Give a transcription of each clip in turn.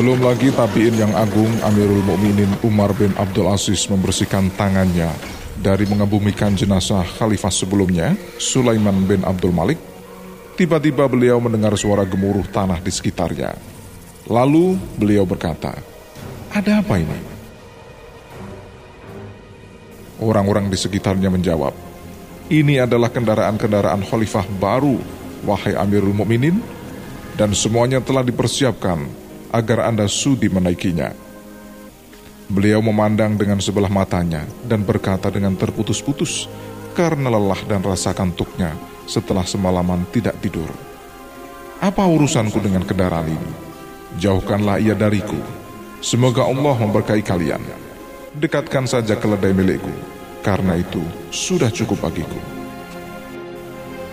Belum lagi tabiin yang agung Amirul Mukminin Umar bin Abdul Aziz membersihkan tangannya dari mengebumikan jenazah khalifah sebelumnya, Sulaiman bin Abdul Malik. Tiba-tiba beliau mendengar suara gemuruh tanah di sekitarnya. Lalu beliau berkata, "Ada apa ini?" Orang-orang di sekitarnya menjawab, "Ini adalah kendaraan-kendaraan khalifah baru, wahai Amirul Mukminin, dan semuanya telah dipersiapkan agar Anda sudi menaikinya. Beliau memandang dengan sebelah matanya dan berkata dengan terputus-putus karena lelah dan rasa kantuknya setelah semalaman tidak tidur. Apa urusanku dengan kendaraan ini? Jauhkanlah ia dariku. Semoga Allah memberkahi kalian. Dekatkan saja keledai milikku, karena itu sudah cukup bagiku.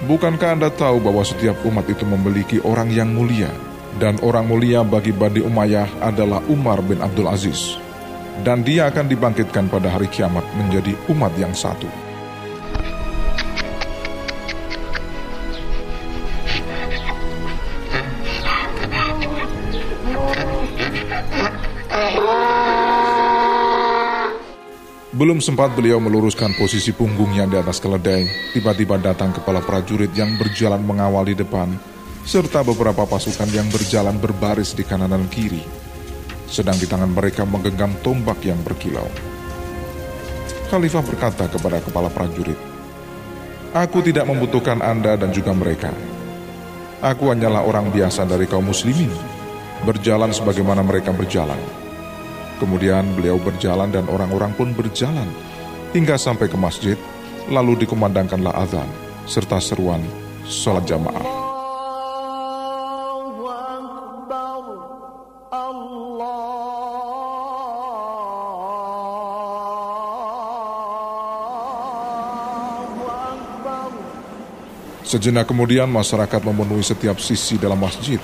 Bukankah Anda tahu bahwa setiap umat itu memiliki orang yang mulia, dan orang mulia bagi Bani Umayyah adalah Umar bin Abdul Aziz. Dan dia akan dibangkitkan pada hari kiamat menjadi umat yang satu. Belum sempat beliau meluruskan posisi punggungnya di atas keledai, tiba-tiba datang kepala prajurit yang berjalan mengawal di depan serta beberapa pasukan yang berjalan berbaris di kanan dan kiri, sedang di tangan mereka menggenggam tombak yang berkilau. Khalifah berkata kepada kepala prajurit, Aku tidak membutuhkan Anda dan juga mereka. Aku hanyalah orang biasa dari kaum muslimin, berjalan sebagaimana mereka berjalan. Kemudian beliau berjalan dan orang-orang pun berjalan, hingga sampai ke masjid, lalu dikumandangkanlah azan, serta seruan sholat jamaah. Sejenak kemudian masyarakat memenuhi setiap sisi dalam masjid.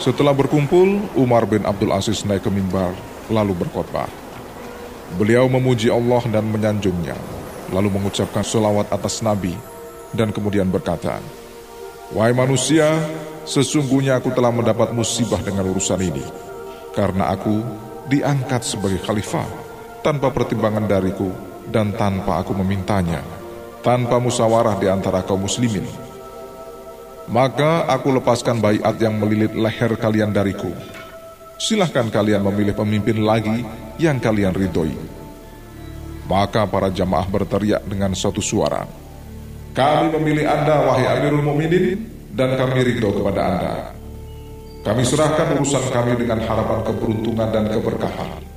Setelah berkumpul, Umar bin Abdul Aziz naik ke mimbar lalu berkhotbah. Beliau memuji Allah dan menyanjungnya, lalu mengucapkan selawat atas Nabi dan kemudian berkata, Wahai manusia, sesungguhnya aku telah mendapat musibah dengan urusan ini, karena aku diangkat sebagai khalifah tanpa pertimbangan dariku dan tanpa aku memintanya, tanpa musyawarah di antara kaum muslimin. Maka aku lepaskan bayat yang melilit leher kalian dariku. Silahkan kalian memilih pemimpin lagi yang kalian ridhoi. Maka para jamaah berteriak dengan suatu suara. Kami memilih Anda, wahai Amirul Mukminin, dan kami ridho kepada Anda. Kami serahkan urusan kami dengan harapan keberuntungan dan keberkahan.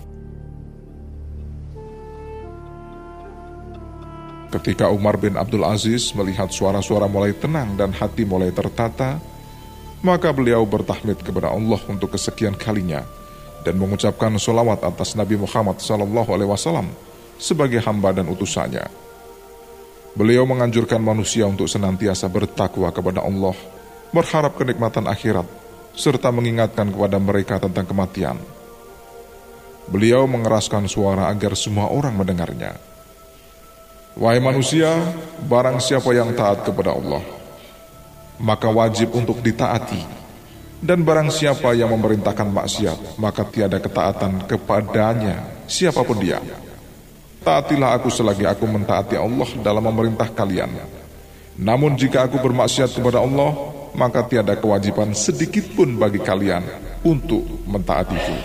Ketika Umar bin Abdul Aziz melihat suara-suara mulai tenang dan hati mulai tertata, maka beliau bertahmid kepada Allah untuk kesekian kalinya dan mengucapkan solawat atas Nabi Muhammad SAW sebagai hamba dan utusannya. Beliau menganjurkan manusia untuk senantiasa bertakwa kepada Allah, berharap kenikmatan akhirat, serta mengingatkan kepada mereka tentang kematian. Beliau mengeraskan suara agar semua orang mendengarnya. Wahai manusia, barang siapa yang taat kepada Allah, maka wajib untuk ditaati. Dan barang siapa yang memerintahkan maksiat, maka tiada ketaatan kepadanya, siapa pun dia. Taatilah aku selagi aku mentaati Allah dalam memerintah kalian. Namun jika aku bermaksiat kepada Allah, maka tiada kewajiban sedikit pun bagi kalian untuk mentaatiku.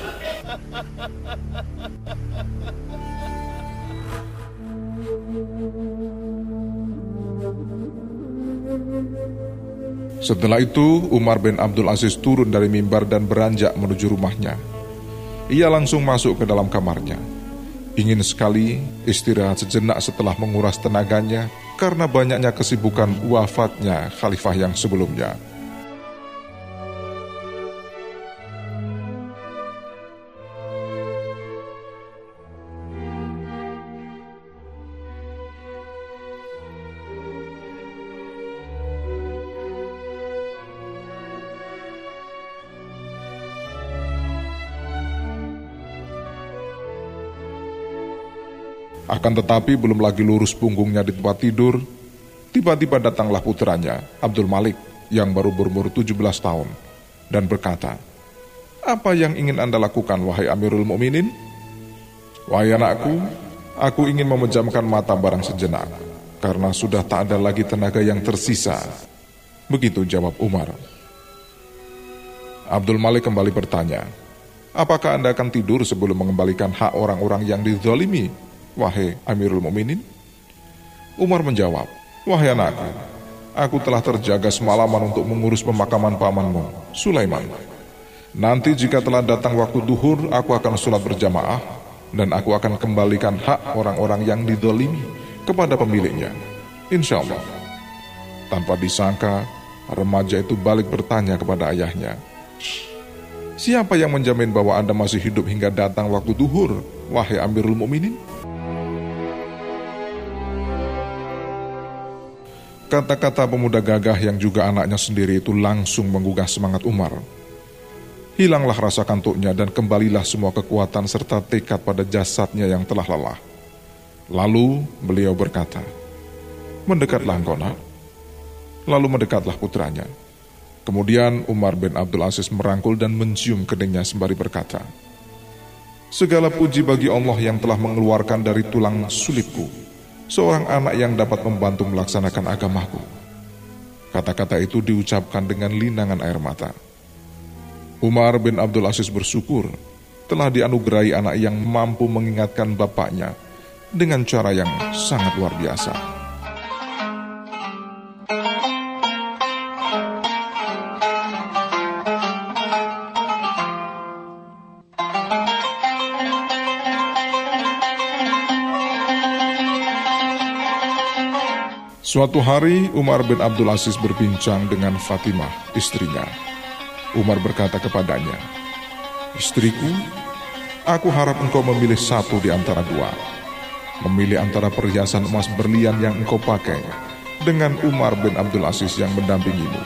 Setelah itu, Umar bin Abdul Aziz turun dari mimbar dan beranjak menuju rumahnya. Ia langsung masuk ke dalam kamarnya. Ingin sekali istirahat sejenak setelah menguras tenaganya karena banyaknya kesibukan wafatnya khalifah yang sebelumnya. Akan tetapi belum lagi lurus punggungnya di tempat tidur, tiba-tiba datanglah putranya, Abdul Malik, yang baru berumur 17 tahun dan berkata, Apa yang ingin Anda lakukan, wahai Amirul Mukminin? Wahai anakku, aku ingin memejamkan mata barang sejenak, karena sudah tak ada lagi tenaga yang tersisa. Begitu jawab Umar. Abdul Malik kembali bertanya, Apakah Anda akan tidur sebelum mengembalikan hak orang-orang yang dizalimi, wahai Amirul Mukminin? Umar menjawab, Wahai anakku, aku telah terjaga semalaman untuk mengurus pemakaman pamanmu, Sulaiman. Nanti jika telah datang waktu duhur, aku akan sholat berjamaah, dan aku akan kembalikan hak orang-orang yang didolimi kepada pemiliknya. Insya Allah. Tanpa disangka, remaja itu balik bertanya kepada ayahnya, Siapa yang menjamin bahwa Anda masih hidup hingga datang waktu duhur, wahai Amirul Mukminin? Kata-kata pemuda gagah yang juga anaknya sendiri itu langsung menggugah semangat Umar. Hilanglah rasa kantuknya dan kembalilah semua kekuatan serta tekad pada jasadnya yang telah lelah. Lalu beliau berkata, Mendekatlah engkau nak. Lalu mendekatlah putranya. Kemudian Umar bin Abdul Aziz merangkul dan mencium keningnya sembari berkata, Segala puji bagi Allah yang telah mengeluarkan dari tulang sulitku, seorang anak yang dapat membantu melaksanakan agamaku. Kata-kata itu diucapkan dengan linangan air mata. Umar bin Abdul Aziz bersyukur telah dianugerahi anak yang mampu mengingatkan bapaknya dengan cara yang sangat luar biasa. Suatu hari Umar bin Abdul Aziz berbincang dengan Fatimah, istrinya. Umar berkata kepadanya, Istriku, aku harap engkau memilih satu di antara dua. Memilih antara perhiasan emas berlian yang engkau pakai dengan Umar bin Abdul Aziz yang mendampingimu.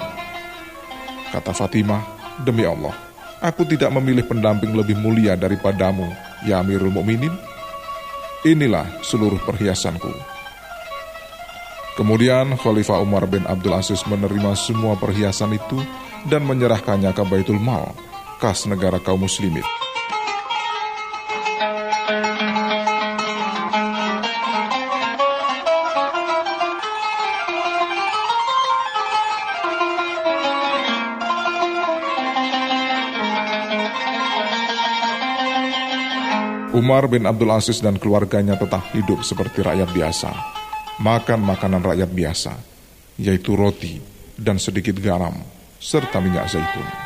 Kata Fatimah, demi Allah, aku tidak memilih pendamping lebih mulia daripadamu, ya Amirul Mukminin. Inilah seluruh perhiasanku Kemudian Khalifah Umar bin Abdul Aziz menerima semua perhiasan itu dan menyerahkannya ke Baitul Mal, kas negara kaum muslimin. Umar bin Abdul Aziz dan keluarganya tetap hidup seperti rakyat biasa makan makanan rakyat biasa, yaitu roti dan sedikit garam, serta minyak zaitun.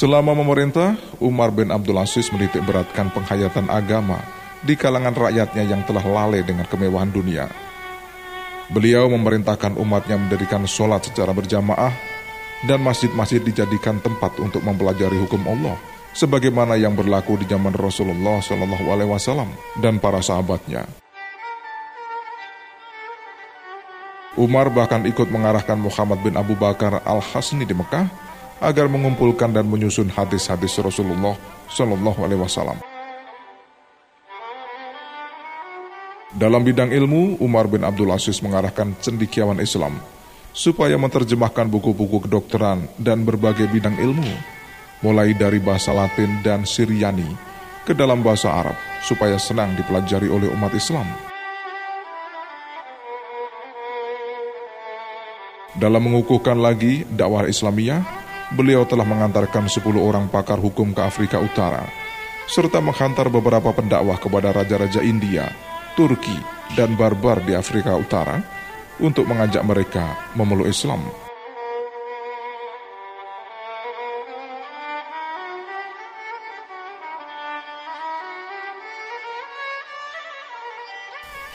Selama memerintah, Umar bin Abdul Aziz menitik beratkan penghayatan agama di kalangan rakyatnya yang telah lalai dengan kemewahan dunia. Beliau memerintahkan umatnya mendirikan sholat secara berjamaah dan masjid-masjid dijadikan tempat untuk mempelajari hukum Allah, sebagaimana yang berlaku di zaman Rasulullah Shallallahu Alaihi Wasallam dan para sahabatnya. Umar bahkan ikut mengarahkan Muhammad bin Abu Bakar al-Hasni di Mekah agar mengumpulkan dan menyusun hadis-hadis Rasulullah Shallallahu Alaihi Wasallam. Dalam bidang ilmu, Umar bin Abdul Aziz mengarahkan cendikiawan Islam supaya menerjemahkan buku-buku kedokteran dan berbagai bidang ilmu, mulai dari bahasa Latin dan Syriani ke dalam bahasa Arab, supaya senang dipelajari oleh umat Islam. Dalam mengukuhkan lagi dakwah Islamiyah, beliau telah mengantarkan 10 orang pakar hukum ke Afrika Utara, serta menghantar beberapa pendakwah kepada raja-raja India, Turki, dan Barbar di Afrika Utara untuk mengajak mereka memeluk Islam.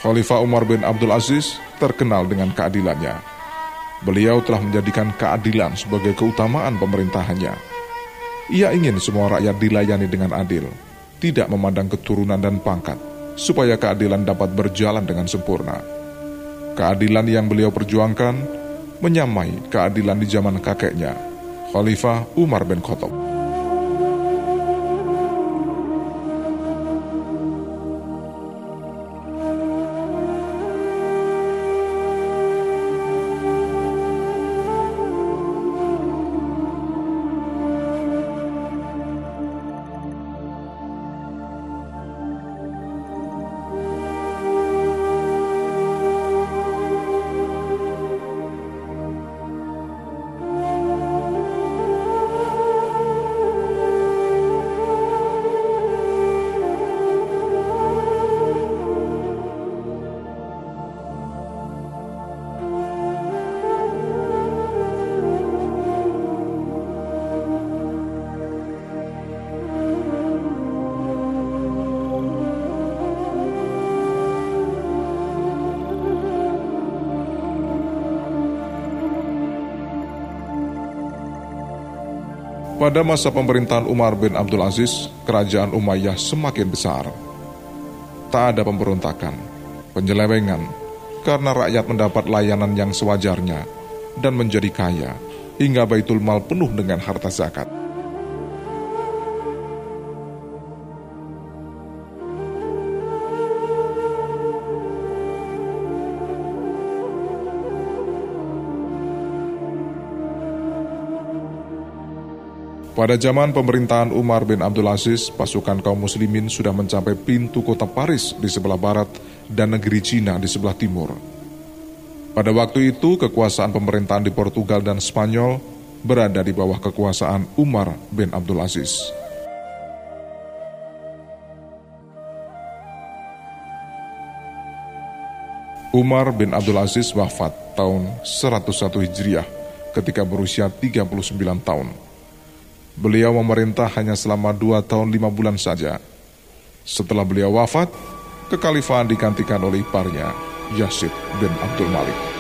Khalifah Umar bin Abdul Aziz terkenal dengan keadilannya Beliau telah menjadikan keadilan sebagai keutamaan pemerintahannya. Ia ingin semua rakyat dilayani dengan adil, tidak memandang keturunan dan pangkat, supaya keadilan dapat berjalan dengan sempurna. Keadilan yang beliau perjuangkan menyamai keadilan di zaman kakeknya, Khalifah Umar bin Khattab. Pada masa pemerintahan Umar bin Abdul Aziz, kerajaan Umayyah semakin besar. Tak ada pemberontakan, penyelewengan, karena rakyat mendapat layanan yang sewajarnya dan menjadi kaya, hingga baitul mal penuh dengan harta zakat. Pada zaman pemerintahan Umar bin Abdul Aziz, pasukan kaum muslimin sudah mencapai pintu kota Paris di sebelah barat dan negeri Cina di sebelah timur. Pada waktu itu, kekuasaan pemerintahan di Portugal dan Spanyol berada di bawah kekuasaan Umar bin Abdul Aziz. Umar bin Abdul Aziz wafat tahun 101 Hijriah ketika berusia 39 tahun. Beliau memerintah hanya selama dua tahun lima bulan saja. Setelah beliau wafat, kekhalifahan digantikan oleh iparnya, Yasid bin Abdul Malik.